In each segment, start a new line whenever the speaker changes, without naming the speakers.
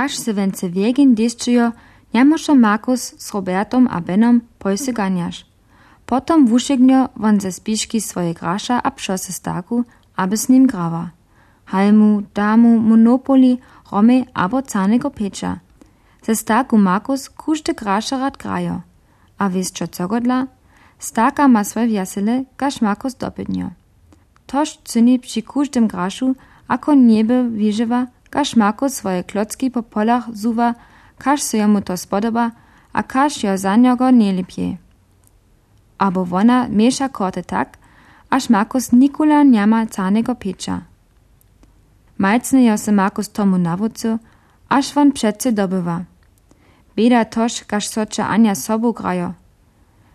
kaž se vence wiegin deščujo, niemoše Markus s Robertom a Benom pojse ganjaš. Potom wušegnjo won ze spiški swoje graša a pšose staku, aby s nim grała. Halmu, damu, monopoli, romy abo canego pecza. Ze staku Markus kuszty graša rad grajo. A wiesz čo cogodla? Staka ma swoje wjasele, kaž Markus dopytnjo. Toż cyni przy kusztym graszu, ako niebe wieżywa, kaž Markus swoje klocki po polach zuwa, kaž se jemu to spodoba, a kaž jo za njogo nie Abo wona miesza korty tak, aż Markus Nikola niama canego pecza. Malcne jo se Markus tomu nawódcu, aż won přece dobywa. Beda toż, kaž soče Anja sobu grajo.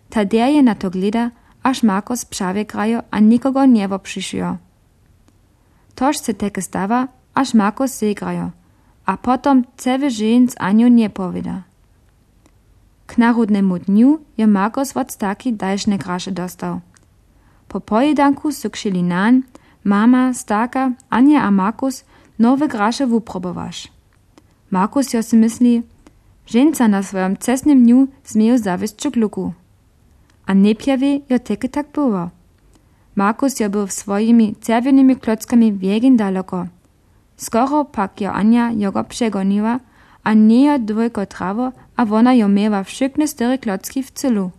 Tadeje na to gleda, aż Markus prawie grajo, a nikogo nie przyszło. Toż se teke stawa, aż Markus se grajo, a potom cewy żeń z Anią nie powiada. K narodnemu dniu je Markus od staki dalszne grasze dostał. Po pojedanku kšili nan, mama, staka, Anja a Markus nowe grasze wuprobowaš. Markus jo si myśli, ženca na swoim cesnym dniu zmieją zawieść czukluku. A nie pjawie jo teke tak było. Markus jo był swoimi czerwionymi klockami wiegin daleko. Skoro pak jo Anja jogo przegoniła, a nie jo dwojko trawo, a wona jo miała wszystkie cztery klocki w cylu.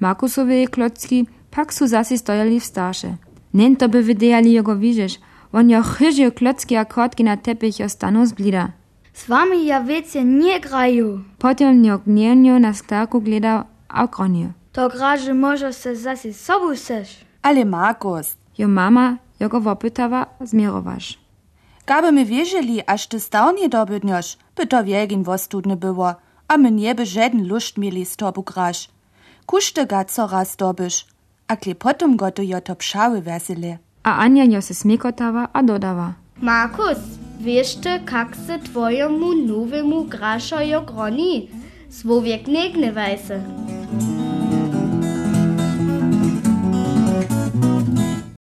Markusowe klocki pak su zasi stojali w starsze. Nen to by wydejali jego widzisz, on jo chyžił klocki a kotki na tepich jo stanął z blida.
Z wami ja wiecie nie grają.
Potem jo gnienio na sklarku gleda a gronił.
To graże może se zasi sobu seš.
Ale Markus,
Jo mama jo go wopytała, zmierowasz.
Gaby my wierzyli, aż ty stał nie dobydniosz, by to wiegin wostudne było, a my nie by żaden lust mieli z tobu grasz. Kuszty ga coraz dobysz, a kle potom go to jo to pszały wesele.
A Anja jo se smekotała, a dodała.
Markus, wiesz ty, jak se twojemu nowemu graszojo groni? Słowiek nie gnewaj se.